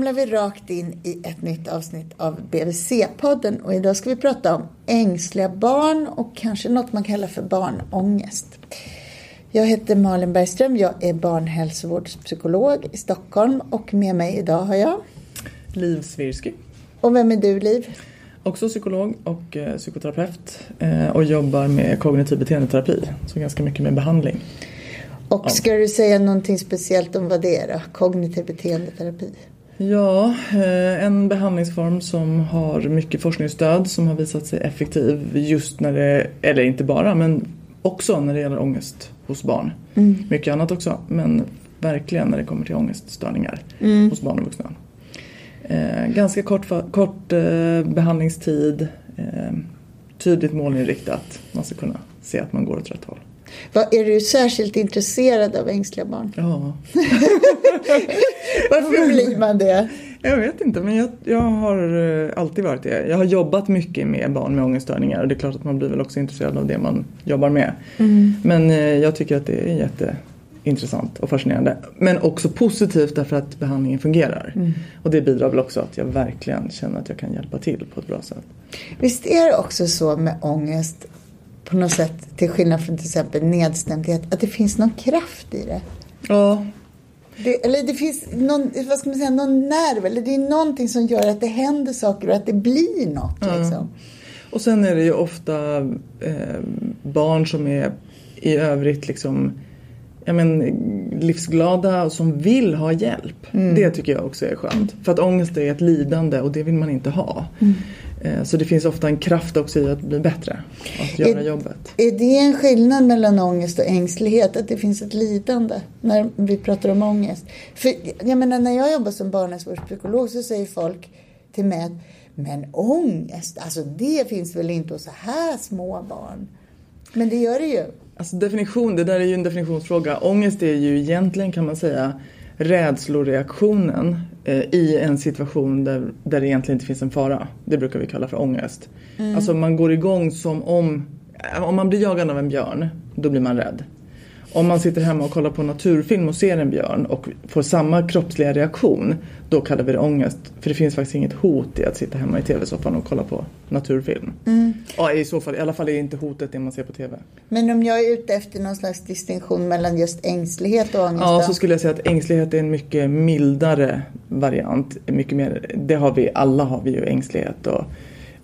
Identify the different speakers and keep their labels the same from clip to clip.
Speaker 1: ramlar vi rakt in i ett nytt avsnitt av BVC-podden och idag ska vi prata om ängsliga barn och kanske något man kallar för barnångest. Jag heter Malin Bergström, jag är barnhälsovårdspsykolog i Stockholm och med mig idag har jag
Speaker 2: Liv Svirsky.
Speaker 1: Och vem är du Liv?
Speaker 2: Också psykolog och eh, psykoterapeut eh, och jobbar med kognitiv beteendeterapi, så ganska mycket med behandling.
Speaker 1: Och ska du säga någonting speciellt om vad det är då? Kognitiv beteendeterapi?
Speaker 2: Ja, eh, en behandlingsform som har mycket forskningsstöd som har visat sig effektiv just när det, eller inte bara, men också när det gäller ångest hos barn. Mm. Mycket annat också, men verkligen när det kommer till ångeststörningar mm. hos barn och vuxna. Eh, ganska kort, kort eh, behandlingstid, eh, tydligt målinriktat. Man ska kunna se att man går åt rätt håll.
Speaker 1: Vad, är du särskilt intresserad av ängsliga barn?
Speaker 2: Ja.
Speaker 1: Varför blir man det?
Speaker 2: Jag vet inte, men jag, jag, har eh, alltid varit det. Jag har jobbat mycket med barn med ångeststörningar och det är klart att man blir väl också intresserad av det man jobbar med. Mm. Men eh, jag tycker att det är jätteintressant och fascinerande. Men också positivt därför att behandlingen fungerar. Mm. Och det bidrar väl också att jag verkligen känner att jag kan hjälpa till på ett bra sätt.
Speaker 1: Visst är det också så med ångest på något sätt, till skillnad från till exempel nedstämdhet, att det finns någon kraft i det.
Speaker 2: Ja.
Speaker 1: Det, eller det finns någon, vad ska man säga, någon nerv, eller det är någonting som gör att det händer saker och att det blir något. Ja. Liksom.
Speaker 2: Och sen är det ju ofta eh, barn som är i övrigt liksom ja, men, livsglada och som vill ha hjälp. Mm. Det tycker jag också är skönt. För att ångest är ett lidande och det vill man inte ha. Mm. Eh, så det finns ofta en kraft också i att bli bättre, att göra
Speaker 1: är,
Speaker 2: jobbet.
Speaker 1: Är det en skillnad mellan ångest och ängslighet? Att det finns ett lidande när vi pratar om ångest? För jag menar när jag jobbar som barnhälsovårdspsykolog så säger folk till mig att men ångest, alltså det finns väl inte hos så här små barn? Men det gör det ju.
Speaker 2: Alltså definition, det där är ju en definitionsfråga. Ångest är ju egentligen kan man säga rädsloreaktionen eh, i en situation där, där det egentligen inte finns en fara. Det brukar vi kalla för ångest. Mm. Alltså man går igång som om, om man blir jagad av en björn, då blir man rädd. Om man sitter hemma och kollar på naturfilm och ser en björn och får samma kroppsliga reaktion, då kallar vi det ångest. För det finns faktiskt inget hot i att sitta hemma i tv-soffan och kolla på naturfilm. Mm. Ja, i så fall, i alla fall är inte hotet det man ser på tv.
Speaker 1: Men om jag är ute efter någon slags distinktion mellan just ängslighet och ångest?
Speaker 2: Ja, så skulle jag säga att ängslighet är en mycket mildare variant. Mycket mer, det har vi, alla har vi ju ängslighet och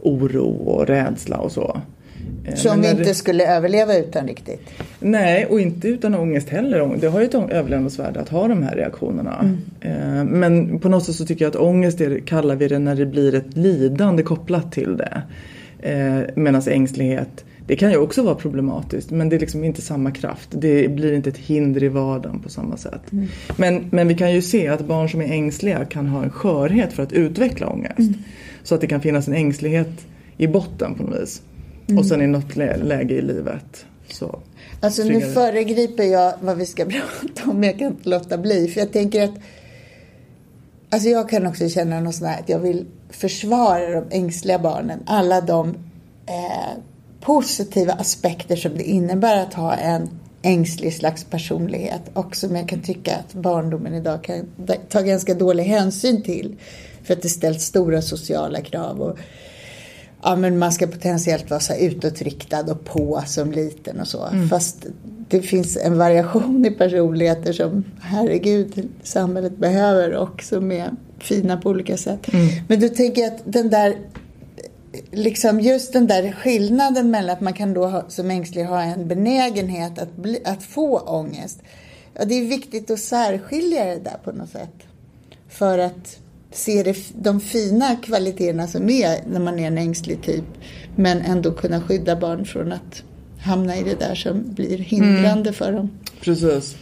Speaker 2: oro och rädsla och så.
Speaker 1: Som vi inte skulle överleva utan riktigt?
Speaker 2: Nej, och inte utan ångest heller. Det har ju ett överlevnadsvärde att ha de här reaktionerna. Mm. Eh, men på något sätt så tycker jag att ångest är, kallar vi det när det blir ett lidande kopplat till det. Eh, Medan ängslighet, det kan ju också vara problematiskt men det är liksom inte samma kraft. Det blir inte ett hinder i vardagen på samma sätt. Mm. Men, men vi kan ju se att barn som är ängsliga kan ha en skörhet för att utveckla ångest. Mm. Så att det kan finnas en ängslighet i botten på något vis. Mm. Och sen i något lä läge i livet så
Speaker 1: Alltså nu föregriper jag vad vi ska prata om, jag kan inte låta bli. För jag tänker att Alltså jag kan också känna något sånt här att jag vill försvara de ängsliga barnen. Alla de eh, positiva aspekter som det innebär att ha en ängslig slags personlighet. Och som jag kan tycka att barndomen idag kan ta ganska dålig hänsyn till. För att det ställs stora sociala krav. Och, ja, men man ska potentiellt vara så här utåtriktad och på som liten och så. Mm. Fast det finns en variation i personligheter som herregud samhället behöver och som är fina på olika sätt. Mm. Men du tänker att den där liksom just den där skillnaden mellan att man kan då ha, som ängslig ha en benägenhet att, bli, att få ångest. Ja, det är viktigt att särskilja det där på något sätt. För att se de fina kvaliteterna som är när man är en ängslig typ. Men ändå kunna skydda barn från att hamna i det där som blir hindrande mm. för dem.
Speaker 2: Precis.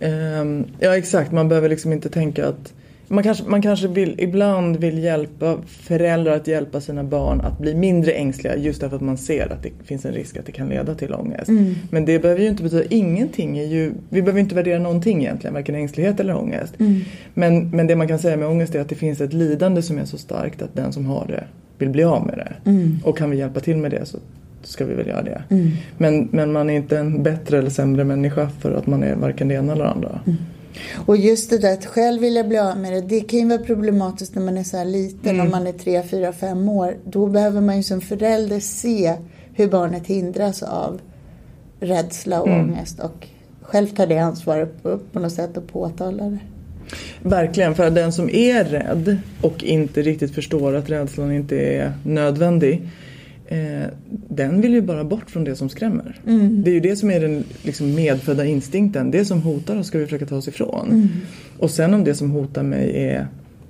Speaker 2: Um, ja exakt, man behöver liksom inte tänka att man kanske, man kanske vill, ibland vill hjälpa föräldrar att hjälpa sina barn att bli mindre ängsliga just därför att man ser att det finns en risk att det kan leda till ångest. Mm. Men det behöver ju inte betyda ingenting. Är ju, vi behöver inte värdera någonting egentligen, varken ängslighet eller ångest. Mm. Men, men det man kan säga med ångest är att det finns ett lidande som är så starkt att den som har det vill bli av med det. Mm. Och kan vi hjälpa till med det så ska vi väl göra det. Mm. Men, men man är inte en bättre eller sämre människa för att man är varken det ena eller andra.
Speaker 1: Och just det där att själv vilja bli av med det, det kan ju vara problematiskt när man är så här liten, mm. om man är tre, fyra, fem år. Då behöver man ju som förälder se hur barnet hindras av rädsla och mm. ångest och själv ta det ansvaret på, på något sätt och påtala det.
Speaker 2: Verkligen, för den som är rädd och inte riktigt förstår att rädslan inte är nödvändig eh, den vill ju bara bort från det som skrämmer. Mm. Det är ju det som är den liksom, medfödda instinkten. Det som hotar oss ska vi försöka ta oss ifrån. Mm. Och sen om det som hotar mig är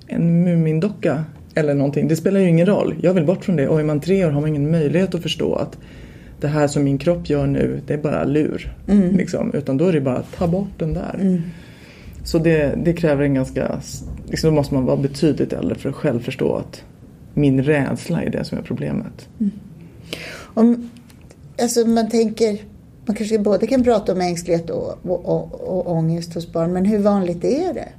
Speaker 2: en Mumindocka eller någonting, det spelar ju ingen roll. Jag vill bort från det och är man tre år har man ingen möjlighet att förstå att det här som min kropp gör nu, det är bara lur. Mm. Liksom. Utan då är det bara att ta bort den där. Mm. Så det, det, kräver en ganska, liksom, då måste man vara betydligt äldre för att själv förstå att min rädsla är det som är problemet.
Speaker 1: Om, alltså man tänker, man kanske både kan prata om ängslighet och, och, och, och ångest hos barn, men hur vanligt är det?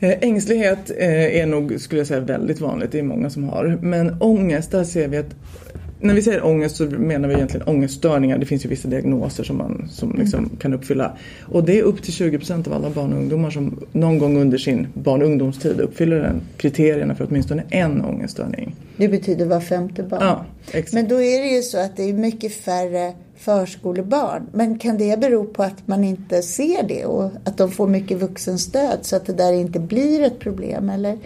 Speaker 2: Eh, ängslighet eh, är nog, skulle jag säga, väldigt vanligt. Det är många som har. Men ångest, där ser vi att när vi säger ångest så menar vi egentligen ångeststörningar. Det finns ju vissa diagnoser som man som mm. liksom kan uppfylla. Och det är upp till 20 procent av alla barn och ungdomar som någon gång under sin barn och ungdomstid uppfyller den kriterierna för åtminstone en ångeststörning.
Speaker 1: Det betyder var femte barn?
Speaker 2: Ja, exakt.
Speaker 1: Men då är det ju så att det är mycket färre förskolebarn. Men kan det bero på att man inte ser det och att de får mycket vuxenstöd så att det där inte blir ett problem eller?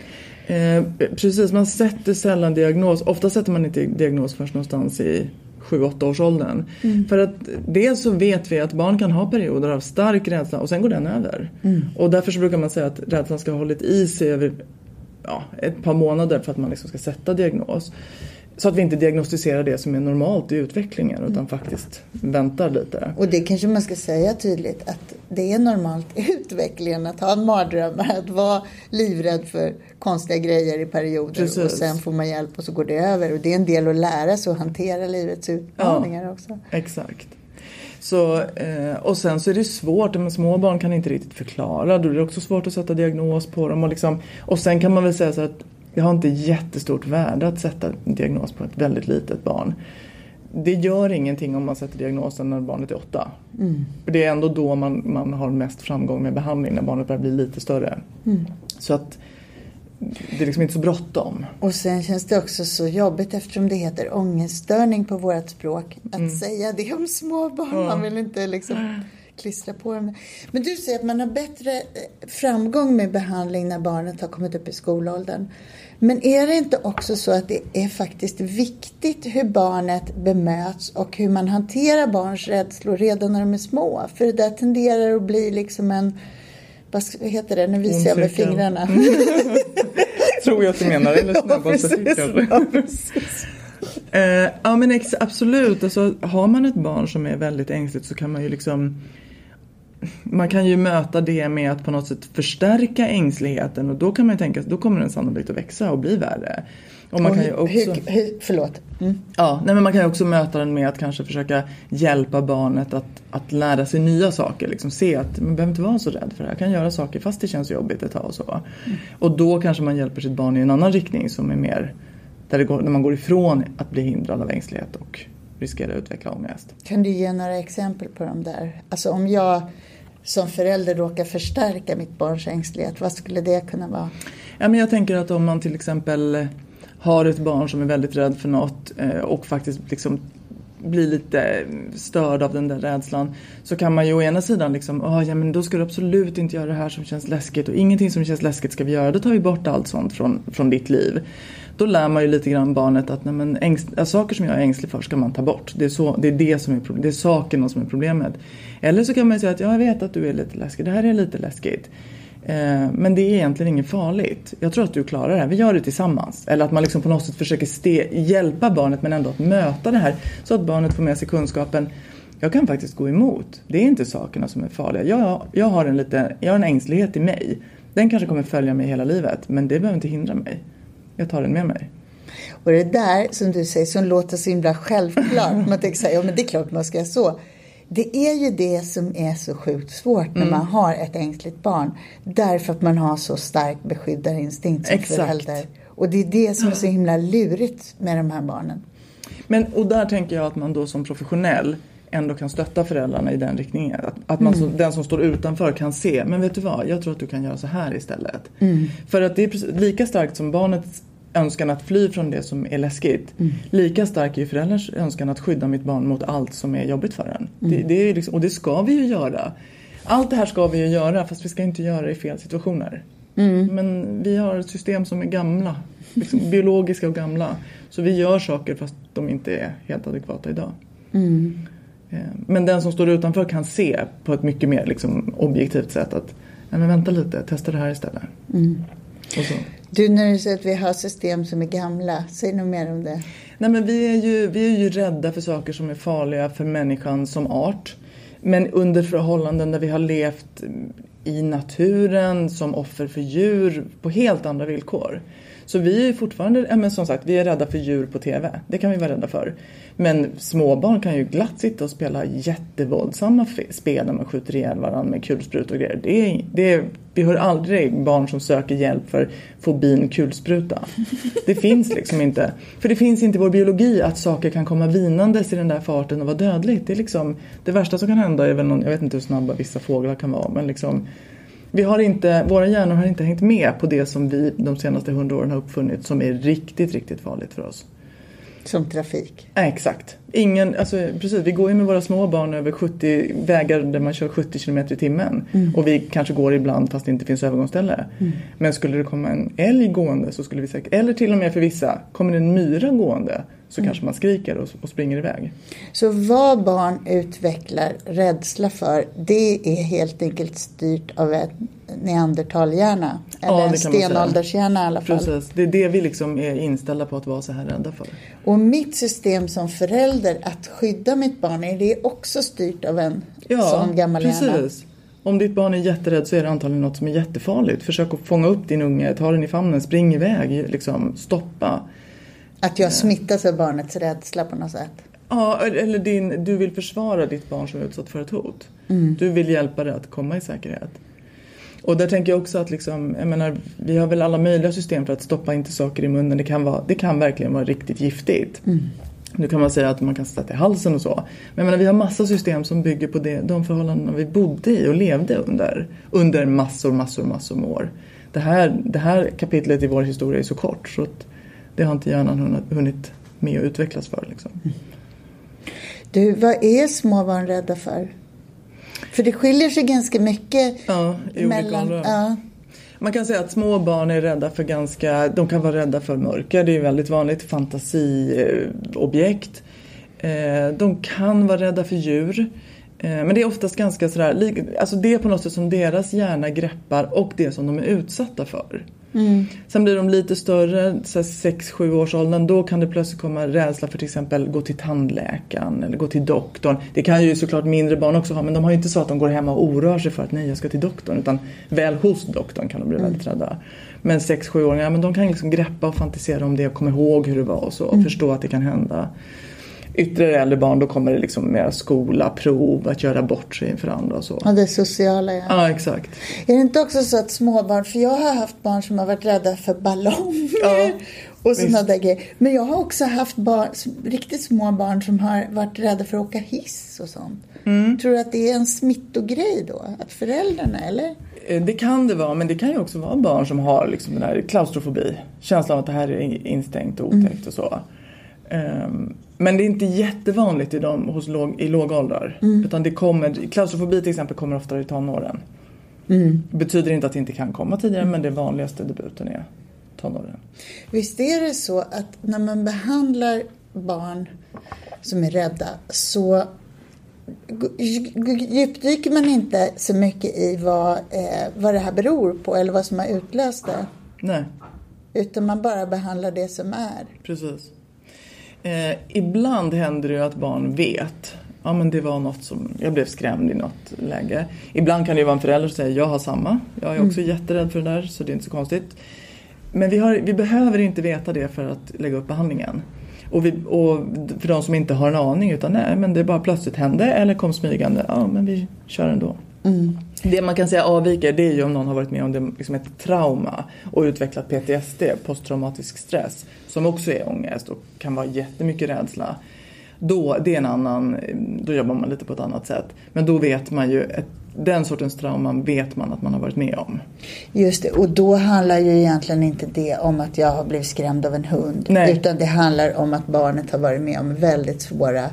Speaker 2: Eh, precis, man sätter sällan diagnos. Ofta sätter man inte diagnos först någonstans i 7-8 års åldern. Mm. För att dels så vet vi att barn kan ha perioder av stark rädsla och sen går den över. Mm. Och därför så brukar man säga att rädslan ska ha hållit i sig över ja, ett par månader för att man liksom ska sätta diagnos. Så att vi inte diagnostiserar det som är normalt i utvecklingen utan faktiskt väntar lite.
Speaker 1: Och det kanske man ska säga tydligt att det är normalt i utvecklingen att ha en mardröm, att vara livrädd för konstiga grejer i perioder Precis. och sen får man hjälp och så går det över. Och det är en del att lära sig att hantera livets utmaningar ja, också.
Speaker 2: Exakt. Så, eh, och sen så är det svårt, men små barn kan inte riktigt förklara. Då är det också svårt att sätta diagnos på dem. Och, liksom, och sen kan man väl säga så att det har inte jättestort värde att sätta en diagnos på ett väldigt litet barn. Det gör ingenting om man sätter diagnosen när barnet är åtta. Mm. För det är ändå då man, man har mest framgång med behandling, när barnet börjar bli lite större. Mm. Så att det är liksom inte så bråttom.
Speaker 1: Och sen känns det också så jobbigt eftersom det heter ångeststörning på vårt språk. Att mm. säga det om små barn. Mm. Man vill inte liksom klistra på dem. Men du säger att man har bättre eh, framgång med behandling när barnet har kommit upp i skolåldern. Men är det inte också så att det är faktiskt viktigt hur barnet bemöts och hur man hanterar barns rädslor redan när de är små? För det där tenderar att bli liksom en vad heter det, nu visar jag med fingrarna. Mm.
Speaker 2: Tror jag att du menar, eller snöbollstrafik ja. Uh, ja men ex, absolut, alltså, har man ett barn som är väldigt ängsligt så kan man ju liksom man kan ju möta det med att på något sätt förstärka ängsligheten och då kan man ju tänka då kommer den sannolikt att växa och bli värre.
Speaker 1: Och man och kan ju också, hur, hur, förlåt.
Speaker 2: Mm. Ja, nej men man kan ju också möta den med att kanske försöka hjälpa barnet att, att lära sig nya saker. Liksom se att man behöver inte vara så rädd för det här. kan göra saker fast det känns jobbigt ett tag och så. Mm. Och då kanske man hjälper sitt barn i en annan riktning som är mer där, går, där man går ifrån att bli hindrad av ängslighet och riskerar att utveckla ångest.
Speaker 1: Kan du ge några exempel på de där? Alltså om jag som förälder råkar förstärka mitt barns ängslighet, vad skulle det kunna vara?
Speaker 2: Ja, men jag tänker att om man till exempel har ett barn som är väldigt rädd för något eh, och faktiskt liksom blir lite störd av den där rädslan så kan man ju å ena sidan liksom, oh, ja men då ska du absolut inte göra det här som känns läskigt och ingenting som känns läskigt ska vi göra, då tar vi bort allt sånt från, från ditt liv. Då lär man ju lite grann barnet att nej, men, ängst, saker som jag är ängslig för ska man ta bort. Det är, så, det är det som är det är sakerna som är problemet. Eller så kan man ju säga att ja, jag vet att du är lite läskig, det här är lite läskigt. Eh, men det är egentligen inget farligt. Jag tror att du klarar det här. Vi gör det tillsammans. Eller att man liksom på något sätt försöker ste- hjälpa barnet men ändå att möta det här. Så att barnet får med sig kunskapen. Jag kan faktiskt gå emot. Det är inte sakerna som är farliga. Jag, jag, har, en lite, jag har en ängslighet i mig. Den kanske kommer följa mig hela livet. Men det behöver inte hindra mig. Jag tar den med mig.
Speaker 1: Och det där som du säger som låter så himla självklart. man tänker så här, ja men det är klart man ska göra så. Det är ju det som är så sjukt svårt när mm. man har ett ängsligt barn. Därför att man har så stark beskyddarinstinkt som Exakt. förälder. Och det är det som är så himla lurigt med de här barnen.
Speaker 2: Men, och där tänker jag att man då som professionell ändå kan stötta föräldrarna i den riktningen. Att, att man, mm. den som står utanför kan se, men vet du vad, jag tror att du kan göra så här istället. Mm. För att det är lika starkt som barnets önskan att fly från det som är läskigt. Mm. Lika stark är ju förälderns önskan att skydda mitt barn mot allt som är jobbigt för en. Det, mm. det, är liksom, och det ska vi ju göra. Allt det här ska vi ju göra fast vi ska inte göra det i fel situationer. Mm. Men vi har ett system som är gamla, liksom biologiska och gamla. Så vi gör saker fast de inte är helt adekvata idag. Mm. Eh, men den som står utanför kan se på ett mycket mer liksom, objektivt sätt att Nej, men vänta lite, testa det här istället. Mm.
Speaker 1: Du, när du säger att vi har system som är gamla, säg något mer om det.
Speaker 2: Nej, men vi, är ju, vi är ju rädda för saker som är farliga för människan som art. Men under förhållanden där vi har levt i naturen som offer för djur på helt andra villkor. Så vi är fortfarande, ja, men som sagt, vi är rädda för djur på TV. Det kan vi vara rädda för. Men småbarn kan ju glatt sitta och spela jättevåldsamma spel när man skjuter ihjäl varandra med kulsprutor och grejer. Det är, det är, vi hör aldrig barn som söker hjälp för fobin kulspruta. Det finns liksom inte. För det finns inte i vår biologi att saker kan komma vinandes i den där farten och vara dödligt. Det, är liksom, det värsta som kan hända är väl någon, jag vet inte hur snabba vissa fåglar kan vara, men liksom vi har inte, våra hjärnor har inte hängt med på det som vi de senaste hundra åren har uppfunnit som är riktigt, riktigt farligt för oss.
Speaker 1: Som trafik?
Speaker 2: Ja, exakt. Ingen, alltså, precis, vi går ju med våra små barn över 70 vägar där man kör 70 km i timmen. Mm. Och vi kanske går ibland fast det inte finns övergångsställe. Mm. Men skulle det komma en älg gående så skulle vi säkert, eller till och med för vissa, kommer det en myra gående så mm. kanske man skriker och, och, springer iväg.
Speaker 1: Så vad barn utvecklar rädsla för det är helt enkelt styrt av en neandertalhjärna? Eller ja, en stenåldershjärna i alla fall?
Speaker 2: Precis, det är det vi liksom är inställda på att vara så här rädda för.
Speaker 1: Och mitt system som förälder att skydda mitt barn, är det också styrt av en ja, sån gammal
Speaker 2: precis.
Speaker 1: hjärna?
Speaker 2: Om ditt barn är jätterädd så är det antagligen något som är jättefarligt. Försök att fånga upp din unge, ta den i famnen, spring iväg, liksom, stoppa.
Speaker 1: Att jag smittas av barnets rädsla på något sätt?
Speaker 2: Ja, eller din, du vill försvara ditt barn som är utsatt för ett hot. Mm. Du vill hjälpa det att komma i säkerhet. Och där tänker jag också att liksom, jag menar, vi har väl alla möjliga system för att stoppa inte saker i munnen. Det kan, vara, det kan verkligen vara riktigt giftigt. Mm. Nu kan man säga att man kan sätta i halsen och så. Men menar, vi har massa system som bygger på det, de förhållanden vi bodde i och levde under. Under massor, massor, massor med år. Det här, det här kapitlet i vår historia är så kort så att det har inte hjärnan hunnit med att utvecklas för. Liksom.
Speaker 1: Du, vad är småbarn rädda för? För det skiljer sig ganska mycket
Speaker 2: ja, i mellan... Olika ja. Man kan säga att små barn är rädda för ganska, de kan vara rädda för mörker, det är väldigt vanligt, fantasiobjekt. Eh, de kan vara rädda för djur. Eh, men det är oftast ganska sådär, alltså det är på något sätt som deras hjärna greppar och det som de är utsatta för. Mm. Sen blir de lite större, 6-7 års åldern, då kan det plötsligt komma rädsla för till exempel gå till tandläkaren eller gå till doktorn. Det kan ju såklart mindre barn också ha men de har ju inte så att de går hemma och oroar sig för att nej jag ska till doktorn utan väl hos doktorn kan de bli mm. väldigt rädda. Men 6-7-åringar, men de kan liksom greppa och fantisera om det och komma ihåg hur det var och så och mm. förstå att det kan hända ytterligare äldre barn då kommer det liksom mer skola, prov, att göra bort sig inför andra och så.
Speaker 1: Ja, det sociala ja.
Speaker 2: Ja, exakt.
Speaker 1: Är det inte också så att småbarn, för jag har haft barn som har varit rädda för ballonger ja, och sådana där grejer. Men jag har också haft barn, riktigt små barn som har varit rädda för att åka hiss och sånt. Mm. Tror du att det är en smittogrej då? Att föräldrarna, eller?
Speaker 2: Eh, det kan det vara, men det kan ju också vara barn som har liksom den här klaustrofobi. Känslan av att det här är instängt och otäckt mm. och så. Um, men det är inte jättevanligt i, dem, hos låg, i låga åldrar. Mm. Utan det kommer, klaustrofobi till exempel kommer oftare i tonåren. Mm. Betyder inte att det inte kan komma tidigare men det vanligaste debuten är tonåren.
Speaker 1: Visst är det så att när man behandlar barn som är rädda så djupdyker man inte så mycket i vad, eh, vad det här beror på eller vad som har utlöst det.
Speaker 2: Nej.
Speaker 1: Utan man bara behandlar det som är.
Speaker 2: Precis. Eh, ibland händer det att barn vet. Ja men det var något som, jag blev skrämd i något läge. Ibland kan det ju vara en förälder som säger jag har samma. Jag är också mm. jätterädd för det där så det är inte så konstigt. Men vi, har, vi behöver inte veta det för att lägga upp behandlingen. Och, vi, och, för de som inte har en aning utan nej men det bara plötsligt hände eller kom smygande. Ja men vi kör ändå. Mm. Det man kan säga avviker det är ju om någon har varit med om det, liksom ett trauma och utvecklat PTSD, posttraumatisk stress, som också är ångest och kan vara jättemycket rädsla. Då, det är en annan, då jobbar man lite på ett annat sätt. Men då vet man ju, ett, den sortens trauman vet man att man har varit med om.
Speaker 1: Just det, och då handlar ju egentligen inte det om att jag har blivit skrämd av en hund.
Speaker 2: Nej.
Speaker 1: Utan det handlar om att barnet har varit med om väldigt svåra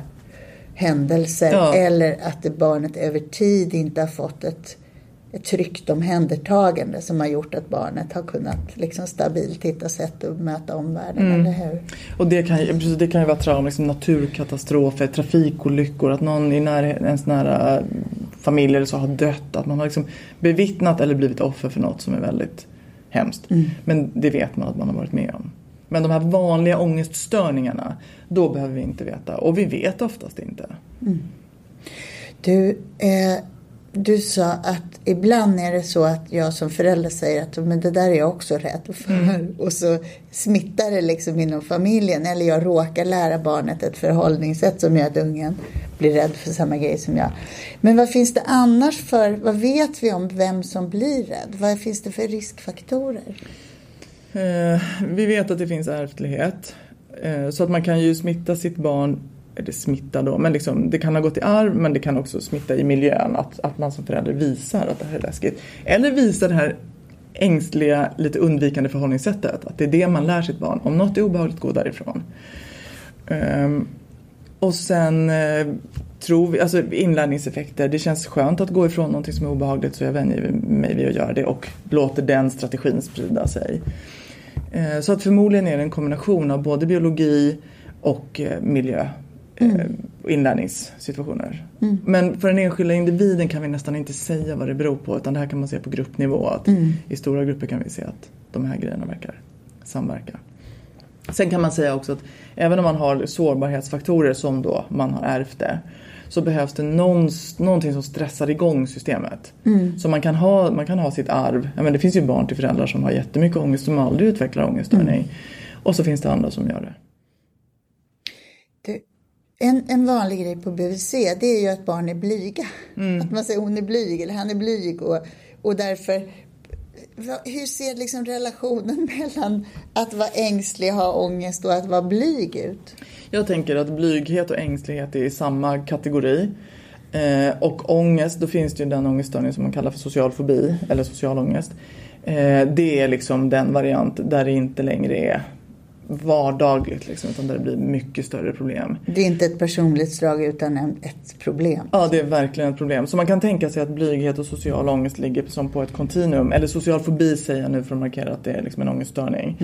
Speaker 1: händelser.
Speaker 2: Ja.
Speaker 1: Eller att det barnet över tid inte har fått ett, ett tryggt omhändertagande som har gjort att barnet har kunnat liksom stabilt hitta sätt att möta omvärlden,
Speaker 2: Mm.
Speaker 1: eller hur?
Speaker 2: Och det kan, det kan ju vara trauma, liksom naturkatastrofer, trafikolyckor, att någon i när, ens nära familj eller så har dött. Att man har liksom bevittnat eller blivit offer för något som är väldigt hemskt. Men det vet man att man har varit med om. Men de här vanliga ångeststörningarna, då behöver vi inte veta. Och vi vet oftast inte.
Speaker 1: Du, eh, du sa att ibland är det så att jag som förälder säger att men det där är jag också rädd för. Och så smittar det liksom inom familjen. Eller jag råkar lära barnet ett förhållningssätt som gör att ungen blir rädd för samma grej som jag. Men vad finns det annars för, vad vet vi om vem som blir rädd? Vad finns det för riskfaktorer?
Speaker 2: Eh, vi vet att det finns ärftlighet. Eh, så att man kan ju smitta sitt barn, eller smitta då, men liksom, det kan ha gått i arv men det kan också smitta i miljön. Att, att man som förälder visar att det här är läskigt. Eller visar det här ängsliga, lite undvikande förhållningssättet. Att det är det man lär sitt barn. Om något är obehagligt, gå därifrån. Ehm, och sen eh, tror vi, alltså inlärningseffekter. Det känns skönt att gå ifrån någonting som är obehagligt så jag vänjer mig vid att göra det och låter den strategin sprida sig. Eh, så att förmodligen är det en kombination av både biologi och eh, miljö. Eh, inlärningssituationer. Men för den enskilda individen kan vi nästan inte säga vad det beror på utan det här kan man se på gruppnivå. Att I stora grupper kan vi se att de här grejerna verkar samverka. Sen kan man säga också att även om man har sårbarhetsfaktorer som då man har ärvt det så behövs det någon, någonting som stressar igång systemet. Så man kan, ha, man kan ha sitt arv. Ja, men det finns ju barn till föräldrar som har jättemycket ångest som aldrig utvecklar ångeststörning. Och så finns det andra som gör det.
Speaker 1: Du, en, en vanlig grej på BVC det är ju att barn är blyga. Att man säger hon är blyg eller han är blyg och, och därför hur ser liksom relationen mellan att vara ängslig, ha ångest och att vara blyg ut?
Speaker 2: Jag tänker att blyghet och ängslighet är i samma kategori. Eh, och ångest, då finns det ju den ångeststörning som man kallar för social fobi eller social ångest. Eh, det är liksom den variant där det inte längre är vardagligt liksom, utan där det blir mycket större problem.
Speaker 1: Det är inte ett personlighetsdrag utan en, ett problem.
Speaker 2: Ja, det är verkligen ett problem. Så man kan tänka sig att blyghet och social ångest ligger som på ett kontinuum. Eller social fobi säger jag nu för att markera att det är liksom en ångeststörning.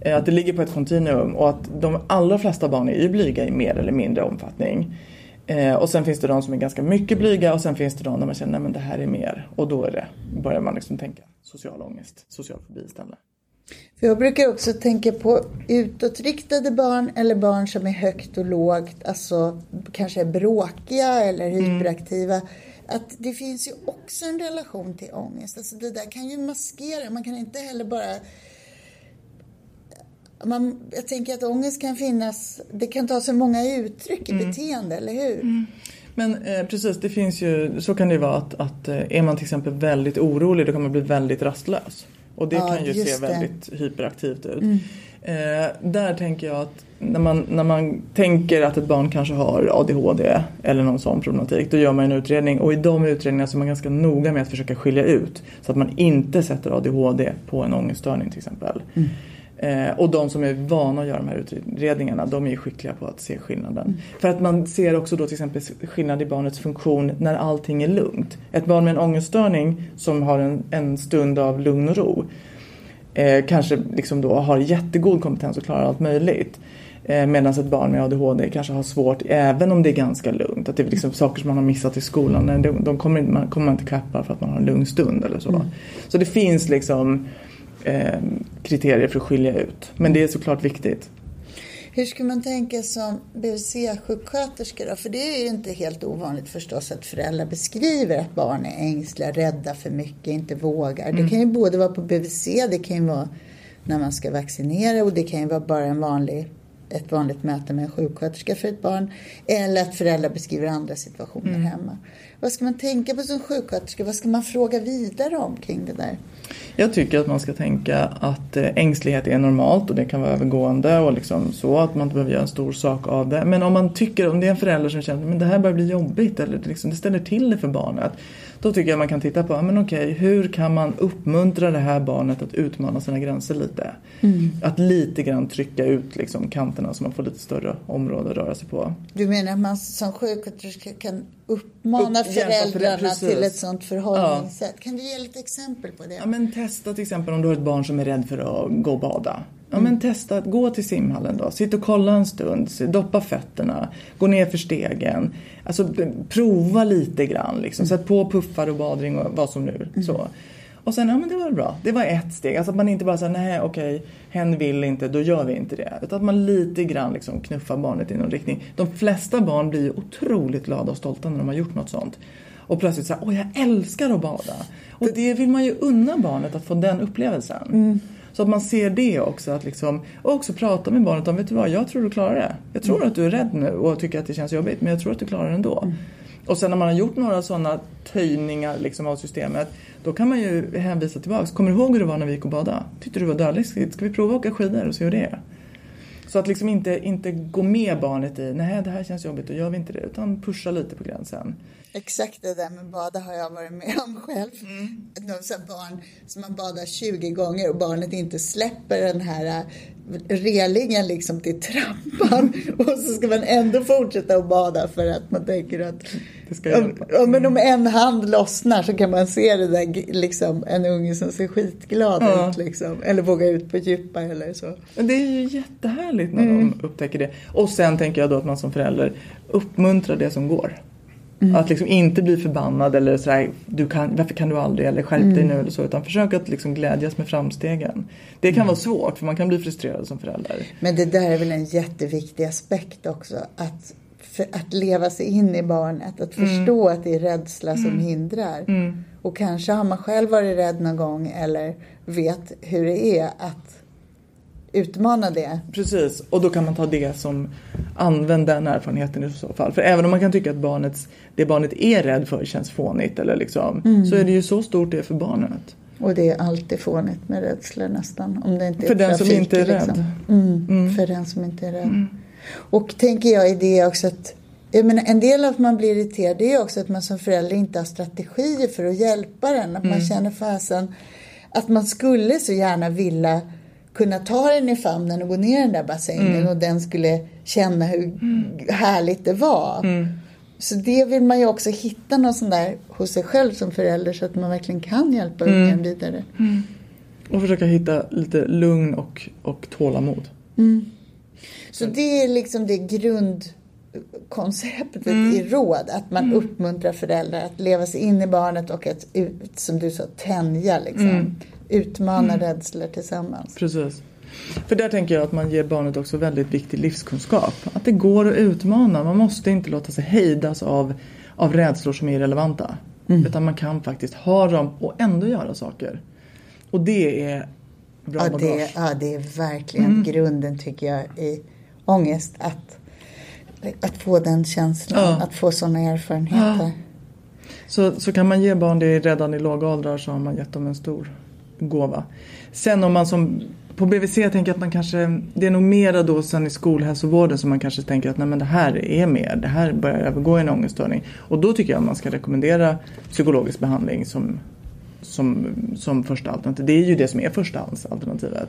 Speaker 2: Eh, Att det ligger på ett kontinuum och att de allra flesta barn är ju blyga i mer eller mindre omfattning. Eh, och sen finns det de som är ganska mycket blyga och sen finns det de där man känner att det här är mer. Och då är det, börjar man liksom tänka social ångest, social fobi istället.
Speaker 1: För jag brukar också tänka på utåtriktade barn eller barn som är högt och lågt, alltså kanske är bråkiga eller hyperaktiva. Att det finns ju också en relation till ångest. Alltså det där kan ju maskera, man kan inte heller bara man, jag tänker att ångest kan finnas, det kan ta sig många uttryck i beteende, eller hur?
Speaker 2: Men eh, precis, det finns ju, så kan det ju vara att, att eh, är man till exempel väldigt orolig då kan man bli väldigt rastlös. Och det
Speaker 1: Ja,
Speaker 2: kan ju se
Speaker 1: det.
Speaker 2: väldigt hyperaktivt ut. Eh, där tänker jag att när man, när man tänker att ett barn kanske har ADHD eller någon sån problematik då gör man en utredning och i de utredningarna så är man ganska noga med att försöka skilja ut så att man inte sätter ADHD på en ångeststörning till exempel. Eh, och de som är vana att göra de här utredningarna de är ju skickliga på att se skillnaden. För att man ser också då till exempel skillnad i barnets funktion när allting är lugnt. Ett barn med en ångeststörning som har en, en stund av lugn och ro eh, kanske liksom då har jättegod kompetens och klarar allt möjligt. Eh, Medan ett barn med ADHD kanske har svårt även om det är ganska lugnt. Att det är liksom saker som man har missat i skolan. De, de kommer, man kommer man inte klappa för att man har en lugn stund eller så. Så det finns liksom kriterier för att skilja ut. Men det är såklart viktigt.
Speaker 1: Hur ska man tänka som BVC-sjuksköterska då? För det är ju inte helt ovanligt förstås att föräldrar beskriver att barn är ängsliga, rädda för mycket, inte vågar. Det kan ju både vara på BVC, det kan ju vara när man ska vaccinera och det kan ju vara bara en vanlig ett vanligt möte med en sjuksköterska för ett barn. Eller att föräldrar beskriver andra situationer
Speaker 2: Mm.
Speaker 1: hemma. Vad ska man tänka på som sjuksköterska? Vad ska man fråga vidare om kring det där?
Speaker 2: Jag tycker att man ska tänka att eh, ängslighet är normalt och det kan vara övergående och liksom så att man inte behöver göra en stor sak av det. Men om man tycker, om det är en förälder som känner att det här börjar bli jobbigt eller liksom, det ställer till det för barnet. Då tycker jag man kan titta på, ja, men okej, hur kan man uppmuntra det här barnet att utmana sina gränser lite? Att lite grann trycka ut liksom, kanterna så man får lite större område att röra sig på.
Speaker 1: Du menar att man som sjuksköterska kan uppmana
Speaker 2: Upp-
Speaker 1: föräldrarna
Speaker 2: precis.
Speaker 1: till ett sådant förhållningssätt? Kan du ge lite exempel på det?
Speaker 2: Ja, men testa till exempel om du har ett barn som är rädd för att gå och bada. Ja, men testa att gå till simhallen då. Sitt och kolla en stund. Doppa fötterna. Gå ner för stegen. Alltså prova lite grann. Liksom. Sätt på puffar och badring och vad som nu. Så. Och sen, ja men det var bra. Det var ett steg. Alltså att man inte bara säger nej okej, hen vill inte, då gör vi inte det. Utan att man lite grann liksom knuffar barnet i någon riktning. De flesta barn blir ju otroligt glada och stolta när de har gjort något sånt. Och plötsligt så här, åh jag älskar att bada. Och det vill man ju unna barnet att få den upplevelsen. Så att man ser det också. Att liksom, och också prata med barnet om, vet du vad, jag tror du klarar det. Jag tror att du är rädd nu och tycker att det känns jobbigt, men jag tror att du klarar det ändå. Och sen när man har gjort några sådana töjningar liksom av systemet, då kan man ju hänvisa tillbaks. Kommer du ihåg hur det var när vi gick och badade? Tyckte du var dödligt? Ska vi prova att åka skidor och se hur det är? Så att liksom inte, inte gå med barnet i, nej det här känns jobbigt, då gör vi inte det. Utan pusha lite på gränsen.
Speaker 1: Exakt det där med bada har jag varit med om själv.
Speaker 2: Mm.
Speaker 1: Här barn som man badar 20 gånger och barnet inte släpper den här äh, relingen liksom till trappan. och så ska man ändå fortsätta att bada för att man tänker att om, men om en hand lossnar så kan man se det där, liksom, en unge som ser skitglad
Speaker 2: Ja.
Speaker 1: ut. Liksom, eller vågar ut på djupa eller så.
Speaker 2: Men det är ju jättehärligt när de upptäcker det. Och sen tänker jag då att man som förälder uppmuntrar det som går. Att liksom inte bli förbannad eller sådär, du kan, varför kan du aldrig eller skärp dig nu eller så. Utan försök att liksom glädjas med framstegen. Det kan vara svårt för man kan bli frustrerad som förälder.
Speaker 1: Men det där är väl en jätteviktig aspekt också. Att, för, att leva sig in i barnet. Att förstå att det är rädsla som hindrar. Och kanske har man själv varit rädd någon gång eller vet hur det är att utmana det.
Speaker 2: Precis, och då kan man ta det som använd den erfarenheten i så fall. För även om man kan tycka att barnets, det barnet är rädd för känns fånigt eller liksom, så är det ju så stort det är för barnet.
Speaker 1: Och det är alltid fånigt med rädslor nästan. Om det inte är
Speaker 2: För den som
Speaker 1: trafik,
Speaker 2: inte är
Speaker 1: liksom.
Speaker 2: rädd.
Speaker 1: Mm, För den som inte är rädd. Och tänker jag i det också att jag menar, en del av att man blir irriterad det är också att man som förälder inte har strategier för att hjälpa den. Att man känner fasen att man skulle så gärna vilja kunna ta den i famnen och gå ner i den där bassängen och den skulle känna hur härligt det var. Så det vill man ju också hitta någon sån där hos sig själv som förälder så att man verkligen kan hjälpa ungen vidare.
Speaker 2: Och försöka hitta lite lugn och, och tålamod.
Speaker 1: Så det är liksom det grundkonceptet i råd. Att man uppmuntrar föräldrar att leva sig in i barnet och att, som du sa, tänja liksom. Utmana rädslor tillsammans.
Speaker 2: Precis. För där tänker jag att man ger barnet också väldigt viktig livskunskap. Att det går att utmana. Man måste inte låta sig hejdas av, av rädslor som är irrelevanta. Utan man kan faktiskt ha dem och ändå göra saker. Och det är bra
Speaker 1: Ja det, ja, det är verkligen grunden tycker jag i ångest. Att, att få den känslan,
Speaker 2: Ja.
Speaker 1: att få sådana erfarenheter.
Speaker 2: Så, så kan man ge barn det redan i låga åldrar så har man gett dem en stor gåva. Sen om man som på BVC tänker att man kanske, det är nog mera då sen i skolhälsovården som man kanske tänker att nej men det här är mer, det här börjar övergå i en ångeststörning. Och då tycker jag att man ska rekommendera psykologisk behandling som, som, som första alternativ. Det är ju det som är första alternativet.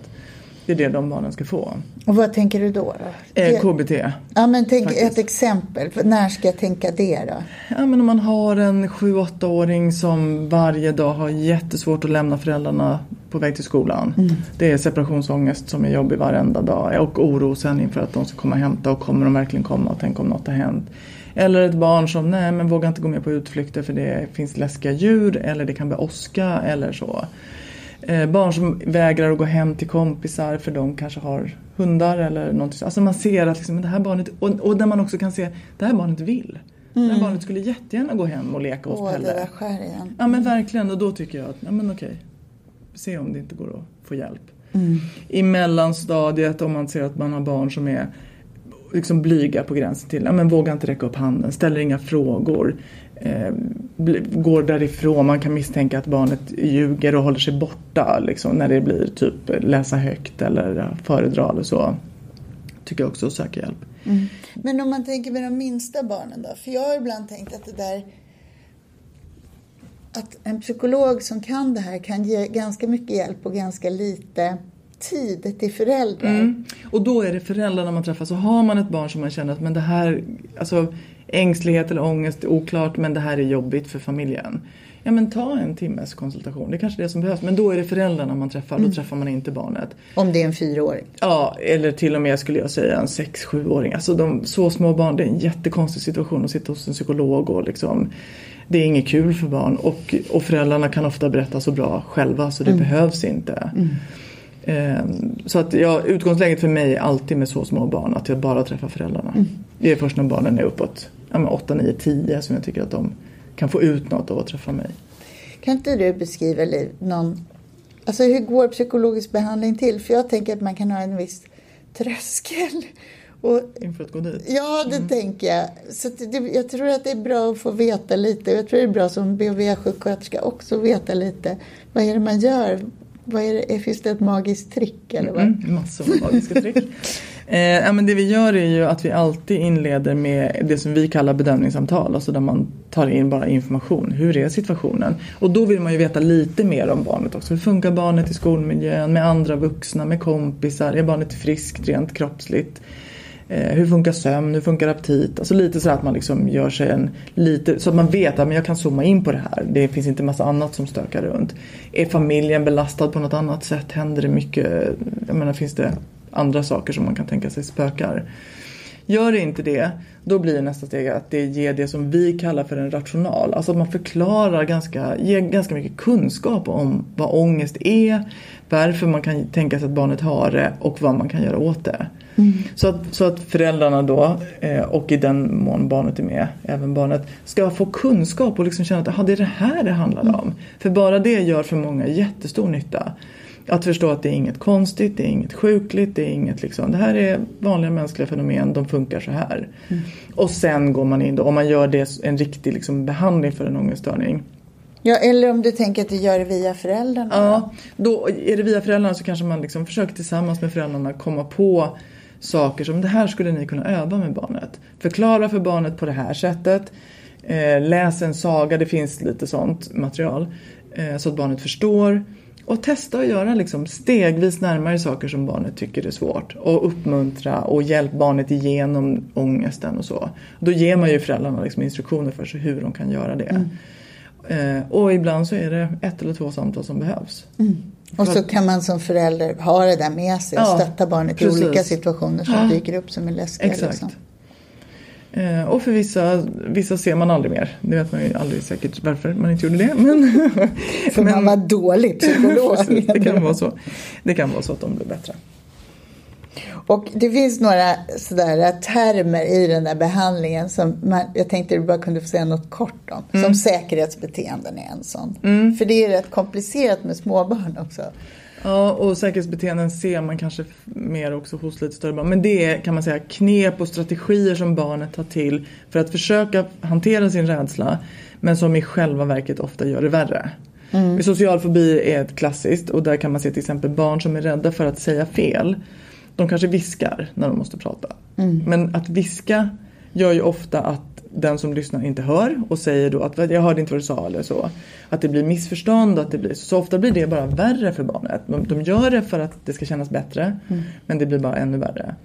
Speaker 2: Det är det de barnen ska få.
Speaker 1: Och vad tänker du då? då?
Speaker 2: Eh, KBT.
Speaker 1: ja men tänk
Speaker 2: faktiskt.
Speaker 1: ett exempel. När ska jag tänka det då?
Speaker 2: Ja, men om man har en 7-8-åring som varje dag har jättesvårt att lämna föräldrarna på väg till skolan. Det är separationsångest som är jobbig varenda dag och oro sen inför att de ska komma och hämta och kommer de verkligen komma? Tänk om något har hänt. Eller ett barn som nej men vågar inte gå med på utflykter för det finns läskiga djur eller det kan bli åska eller så. Eh, barn som vägrar att gå hem till kompisar för de kanske har hundar eller någonting. så. Alltså man ser att liksom, det här barnet, och, och där man också kan se det här barnet vill. Det här barnet skulle jättegärna gå hem och leka hos
Speaker 1: Åh, det
Speaker 2: Pelle.
Speaker 1: där skär igen.
Speaker 2: Ja men verkligen och då tycker jag att, ja men okej. Se om det inte går att få hjälp.
Speaker 1: Mm.
Speaker 2: I mellanstadiet om man ser att man har barn som är liksom blyga på gränsen till, ja men vågar inte räcka upp handen, ställer inga frågor. Eh, går därifrån, man kan misstänka att barnet ljuger och håller sig borta liksom, när det blir typ läsa högt eller föredra eller så. Tycker jag också att söka hjälp.
Speaker 1: Mm. Men om man tänker med de minsta barnen då? För jag har ibland tänkt att det där att en psykolog som kan det här kan ge ganska mycket hjälp och ganska lite tid till föräldrar. Mm.
Speaker 2: Och då är det föräldrarna man träffar. Så har man ett barn som man känner att men det här, alltså ängslighet eller ångest är oklart men det här är jobbigt för familjen. Ja men ta en timmes konsultation, det är kanske det som behövs. Men då är det föräldrarna man träffar, mm. då träffar man inte barnet.
Speaker 1: Om det är en fyraåring?
Speaker 2: Ja, eller till och med skulle jag säga en sex, sjuåring. Alltså de, så små barn, det är en jättekonstig situation att sitta hos en psykolog och liksom det är inget kul för barn och, och föräldrarna kan ofta berätta så bra själva så det mm. behövs inte. Mm. Ehm, så att ja, utgångsläget för mig är alltid med så små barn att jag bara träffar föräldrarna. Mm. Det är först när barnen är uppåt ja, 8, 9, 10 som jag tycker att de kan få ut något av att träffa mig.
Speaker 1: Kan inte du beskriva Liv, någon, alltså hur går psykologisk behandling till? För jag tänker att man kan ha en viss tröskel.
Speaker 2: Och, Inför att gå dit?
Speaker 1: Ja, det mm. tänker jag. Så det, jag tror att det är bra att få veta lite. Jag tror det är bra som BHV-sjuksköterska också veta lite. Vad är det man gör? Vad är det, finns det ett magiskt trick? Eller vad?
Speaker 2: Mm, massor av magiska trick. Eh, ja, men det vi gör är ju att vi alltid inleder med det som vi kallar bedömningssamtal. Alltså där man tar in bara information. Hur är situationen? Och då vill man ju veta lite mer om barnet också. Hur funkar barnet i skolmiljön med andra vuxna, med kompisar? Är barnet friskt rent kroppsligt? Eh, hur funkar sömn? Hur funkar aptit? Alltså lite så att man liksom gör sig en lite så att man vet att jag kan zooma in på det här. Det finns inte massa annat som stökar runt. Är familjen belastad på något annat sätt? Händer det mycket? Jag menar finns det andra saker som man kan tänka sig spökar? Gör det inte det, då blir nästa steg att det ger det som vi kallar för en rational. Alltså att man förklarar ganska, ger ganska mycket kunskap om vad ångest är, varför man kan tänka sig att barnet har det och vad man kan göra åt det. Mm. Så, att, så att föräldrarna då, eh, och i den mån barnet är med, även barnet, ska få kunskap och liksom känna att aha, det är det här det handlar om. Mm. För bara det gör för många jättestor nytta. Att förstå att det är inget konstigt, det är inget sjukligt, det är inget liksom, det här är vanliga mänskliga fenomen, de funkar så här. Mm. Och sen går man in då, om man gör det en riktig liksom behandling för en ångeststörning.
Speaker 1: Ja, eller om du tänker att du gör det via föräldrarna.
Speaker 2: Ja, då är det via föräldrarna så kanske man liksom försöker tillsammans med föräldrarna komma på saker som det här skulle ni kunna öva med barnet. Förklara för barnet på det här sättet. Eh, läs en saga, det finns lite sånt material. Eh, så att barnet förstår. Och testa att göra liksom stegvis närmare saker som barnet tycker är svårt. Och uppmuntra och hjälp barnet igenom ångesten och så. Då ger man ju föräldrarna liksom instruktioner för sig hur de kan göra det. Mm. Eh, och ibland så är det ett eller två samtal som behövs. Mm.
Speaker 1: Och så kan man som förälder ha det där med sig och ja, stötta barnet precis. i olika situationer som ja. dyker upp som är läskiga.
Speaker 2: Exakt. Liksom. Eh, och för vissa, vissa ser man aldrig mer. Det vet man ju aldrig säkert varför man inte gjorde det. Men,
Speaker 1: för men, man var dålig psykolog.
Speaker 2: precis, det kan vara så. Det kan vara så att de blir bättre.
Speaker 1: Och det finns några sådär termer i den där behandlingen som man, jag tänkte du bara kunde få säga något kort om. Mm. Som säkerhetsbeteenden är en sån. Mm. För det är rätt komplicerat med småbarn också.
Speaker 2: Ja, och säkerhetsbeteenden ser man kanske mer också hos lite större barn. Men det är kan man säga knep och strategier som barnet tar till för att försöka hantera sin rädsla. Men som i själva verket ofta gör det värre. Mm. Social fobi är ett klassiskt och där kan man se till exempel barn som är rädda för att säga fel de kanske viskar när de måste prata. Mm. Men att viska gör ju ofta att den som lyssnar inte hör och säger då att jag hörde inte vad du sa eller så. Att det blir missförstånd. Att det blir, så ofta blir det bara värre för barnet. De, de gör det för att det ska kännas bättre mm. men det blir bara ännu värre.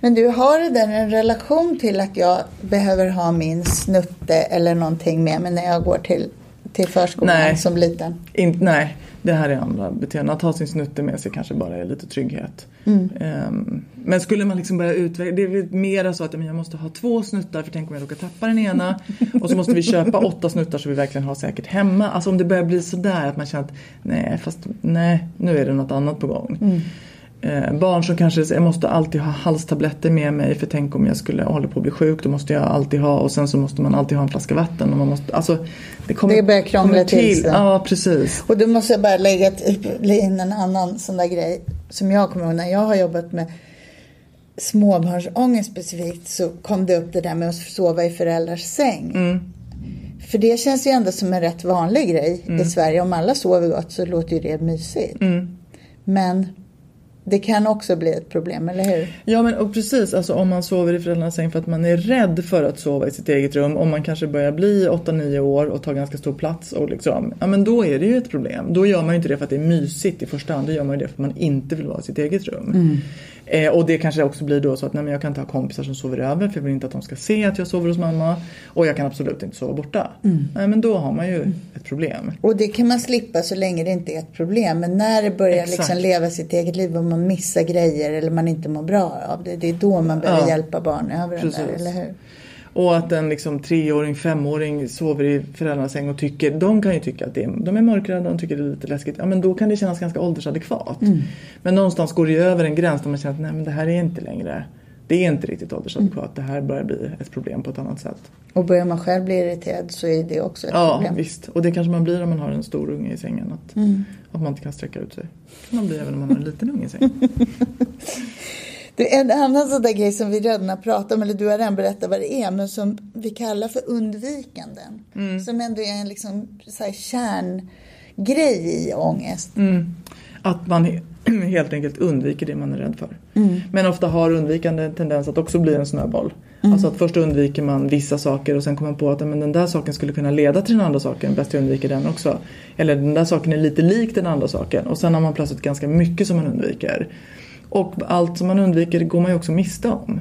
Speaker 1: Men du, har det där en relation till att jag behöver ha min snutte eller någonting med mig när jag går till, till förskolan nej, som liten?
Speaker 2: In, nej, det här är andra beteenden. Att ha sin snutte med sig kanske bara är lite trygghet. Mm. Um, men skulle man liksom börja utveckla, det är mer så att jag måste ha två snuttar för tänk om jag råkar tappa den ena. och så måste vi köpa åtta snuttar så vi verkligen har säkert hemma. Alltså om det börjar bli sådär att man känner att nej, fast nej, nu är det något annat på gång. Mm. Eh, barn som kanske jag måste alltid ha halstabletter med mig för tänk om jag skulle hålla på att bli sjuk. Då måste jag alltid ha och sen så måste man alltid ha en flaska vatten. Och man måste, alltså,
Speaker 1: det, kommer, det börjar krångla till, sig.
Speaker 2: Ja, precis.
Speaker 1: Och då måste jag bara lägga in en annan sån där grej som jag kommer ihåg när jag har jobbat med småbarnsångest specifikt så kom det upp det där med att sova i föräldrars säng.
Speaker 2: Mm.
Speaker 1: För det känns ju ändå som en rätt vanlig grej
Speaker 2: Mm.
Speaker 1: i Sverige. Om alla sover gott så låter ju det mysigt. Men det kan också bli ett problem, eller hur?
Speaker 2: Ja men och precis, alltså om man sover i föräldrarnas säng för att man är rädd för att sova i sitt eget rum. Om man kanske börjar bli 8-9 år och tar ganska stor plats och liksom, ja men då är det ju ett problem. Då gör man ju inte det för att det är mysigt i första hand, då gör man ju det för att man inte vill vara i sitt eget rum. Eh, och det kanske också blir då så att nej, men jag kan inte ha kompisar som sover över för jag vill inte att de ska se att jag sover hos mamma. Och jag kan absolut inte sova borta. Nej men då har man ju ett problem.
Speaker 1: Och det kan man slippa så länge det inte är ett problem. Men när det börjar
Speaker 2: Exakt.
Speaker 1: liksom leva sitt eget liv och man missar grejer eller man inte mår bra av det. Det är då man behöver
Speaker 2: Ja.
Speaker 1: hjälpa barn över den där,
Speaker 2: Precis.
Speaker 1: eller hur?
Speaker 2: Och att en liksom treåring, femåring sover i föräldrarnas säng och tycker, de kan ju tycka att det är, de är mörkrädda, de tycker det är lite läskigt. Ja men då kan det kännas ganska åldersadekvat. Men någonstans går det ju över en gräns där man känner att nej men det här är inte längre, det är inte riktigt åldersadekvat. Det här börjar bli ett problem på ett annat sätt.
Speaker 1: Och börjar man själv bli irriterad så är det också ett
Speaker 2: Ja
Speaker 1: problem.
Speaker 2: visst, och det kanske man blir om man har en stor unge i sängen. Att, att man inte kan sträcka ut sig. Det kan man bli även om man har en liten unge i sängen.
Speaker 1: Det är en annan sån där grej som vi redan har pratat om, eller du har redan berättat vad det är, men som vi kallar för undvikanden. Som ändå är en liksom så här kärngrej i ångest.
Speaker 2: Mm. Att man he- helt enkelt undviker det man är rädd för. Men ofta har undvikande en tendens att också bli en snöboll. Alltså att först undviker man vissa saker och sen kommer man på att men den där saken skulle kunna leda till den andra saken. Bäst jag undviker den också. Eller den där saken är lite lik den andra saken. Och sen har man plötsligt ganska mycket som man undviker. Och allt som man undviker går man ju också miste om.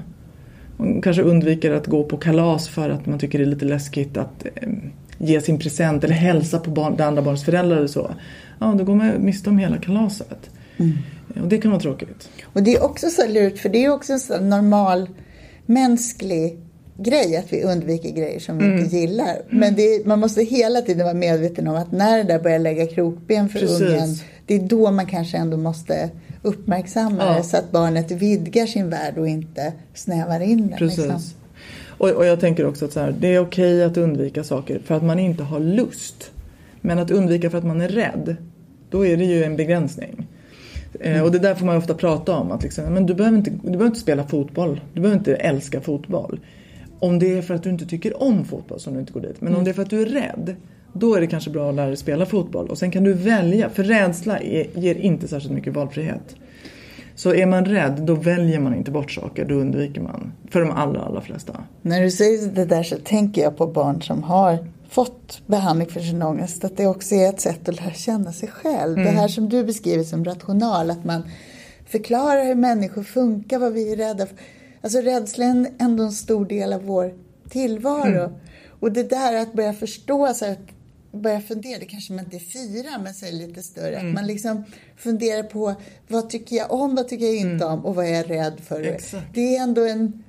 Speaker 2: Man kanske undviker att gå på kalas för att man tycker det är lite läskigt att eh, ge sin present eller hälsa på barn, det andra barns föräldrar eller så. Ja, då går man miste om hela kalaset. Och det kan vara tråkigt.
Speaker 1: Och det är också så lurt, för det är också en normal mänsklig grej att vi undviker grejer som vi inte gillar. Men det är, man måste hela tiden vara medveten om att när det där börjar lägga krokben för
Speaker 2: Precis.
Speaker 1: ungen, det är då man kanske ändå måste uppmärksamma
Speaker 2: Ja.
Speaker 1: det så att barnet vidgar sin värld och inte snävar in den.
Speaker 2: Precis.
Speaker 1: Liksom.
Speaker 2: Och, och jag tänker också att här, det är okej att undvika saker för att man inte har lust. Men att undvika för att man är rädd, då är det ju en begränsning. Eh, och det där får man ofta prata om. Att liksom, men du, behöver inte, du behöver inte spela fotboll. Du behöver inte älska fotboll. Om det är för att du inte tycker om fotboll som du inte går dit. Men om det är för att du är rädd. Då är det kanske bra att lära dig spela fotboll. Och sen kan du välja. För rädsla är, ger inte särskilt mycket valfrihet. Så är man rädd då väljer man inte bort saker. Då undviker man. För de allra, allra flesta.
Speaker 1: När du säger det där så tänker jag på barn som har fått behandling för sin ångest. Att det också är ett sätt att lära känna sig själv. Det här som du beskriver som rational. Att man förklarar hur människor funkar, vad vi är rädda för. Alltså rädsla är ändå en stor del av vår tillvaro. Och det där att börja förstå, så att börja fundera, det kanske man inte är fyra, men det lite större. Att man liksom funderar på vad tycker jag om, vad tycker jag inte om och vad är jag rädd för.
Speaker 2: Exakt.
Speaker 1: Det är ändå en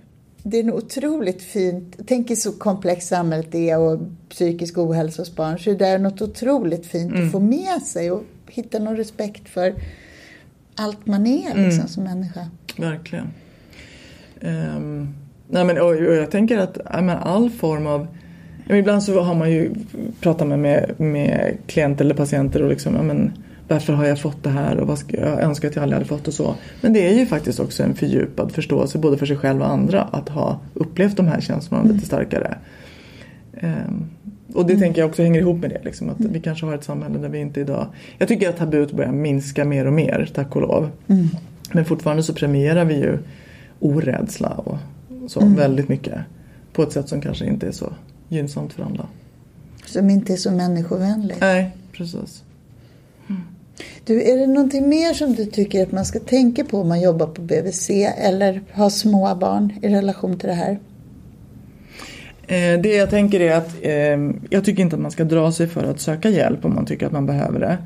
Speaker 1: det är en otroligt fint, tänk så komplext samhället är och psykisk ohälsa hos barn. Så det är något otroligt fint att få med sig och hitta någon respekt för allt man är liksom, som människa.
Speaker 2: Verkligen. Ehm, nej men, och, och jag tänker att men all form av men Ibland så har man ju pratat med, med, med klienter eller patienter och liksom, ja, men, varför har jag fått det här och vad ska, jag önskar att jag aldrig hade fått och så. Men det är ju faktiskt också en fördjupad förståelse både för sig själv och andra att ha upplevt de här känslorna lite starkare. Ehm, och det tänker jag också hänger ihop med det. Liksom, att vi kanske har ett samhälle där vi inte idag... Jag tycker att tabut börjar minska mer och mer, tack och lov. Men fortfarande så premierar vi ju orädsla och så väldigt mycket. På ett sätt som kanske inte är så gynnsamt för alla.
Speaker 1: Som inte är så människovänligt.
Speaker 2: Nej, precis.
Speaker 1: Du, är det någonting mer som du tycker att man ska tänka på om man jobbar på BVC eller har små barn i relation till det här?
Speaker 2: Eh, det jag tänker är att eh, jag tycker inte att man ska dra sig för att söka hjälp om man tycker att man behöver det.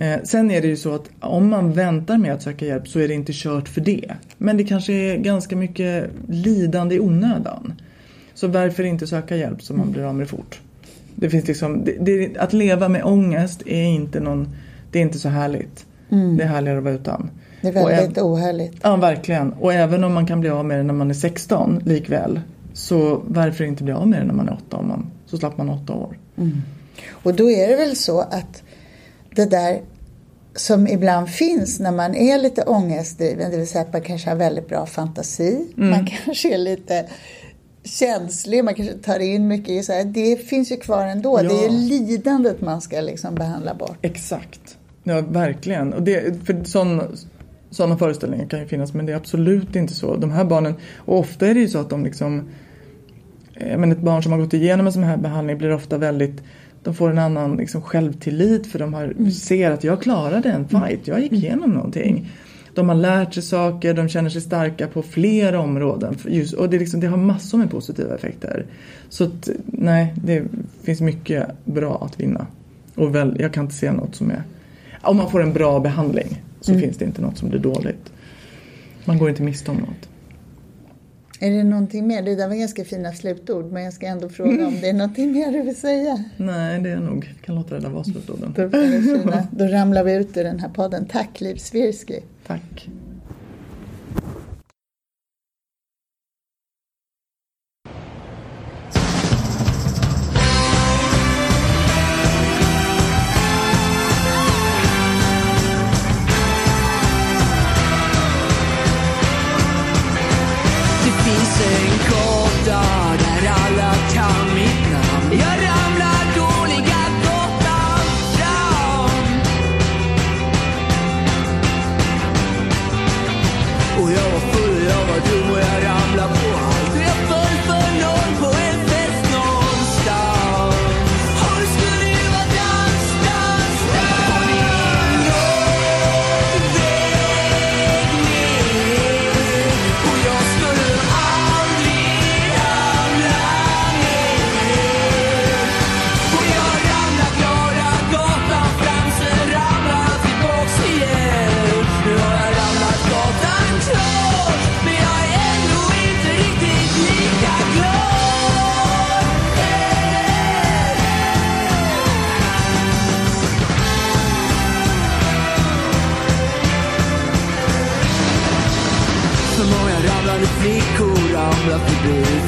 Speaker 2: Eh, sen är det ju så att om man väntar med att söka hjälp så är det inte kört för det. Men det kanske är ganska mycket lidande i onödan. Så varför inte söka hjälp så man blir av med det fort? Det finns liksom, det, det, att leva med ångest är inte, någon, det är inte så härligt. Det är härligare att vara utan.
Speaker 1: Det är
Speaker 2: Och
Speaker 1: väldigt
Speaker 2: äv-
Speaker 1: ohärligt.
Speaker 2: Ja, verkligen. Och även om man kan bli av med det när man är 16 likväl. Så varför inte bli av med det när man är 8 om man, så slapp man 8 år.
Speaker 1: Och då är det väl så att det där som ibland finns när man är lite ångestdriven, det vill säga att man kanske har väldigt bra fantasi,
Speaker 2: Mm.
Speaker 1: man kanske är lite känslig, man kanske tar in mycket. Så här, det finns ju kvar ändå.
Speaker 2: Ja.
Speaker 1: Det är ju lidandet man ska liksom behandla bort.
Speaker 2: Exakt. Ja, verkligen. Och det, för sån, sådana föreställningar kan ju finnas men det är absolut inte så. De här barnen, och ofta är det ju så att de liksom men ett barn som har gått igenom en sån här behandling blir ofta väldigt de får en annan liksom, självtillit för de har, ser att jag klarade en fight, jag gick igenom någonting. De har lärt sig saker, de känner sig starka på flera områden. Just, och det, liksom, det har massor med positiva effekter. Så att, nej, det finns mycket bra att vinna. Och väl, jag kan inte se något som är... Om man får en bra behandling så finns det inte något som blir dåligt. Man går inte miste om något.
Speaker 1: Är det någonting mer? Det där var ganska fina slutord, men jag ska ändå fråga om det är någonting mer du vill säga.
Speaker 2: Nej, det är nog, kan låta det där vara slutorden.
Speaker 1: Då. Då ramlar vi ut ur den här podden. Tack Liv Svirsky.
Speaker 2: Tack.
Speaker 3: Ramlar förbi För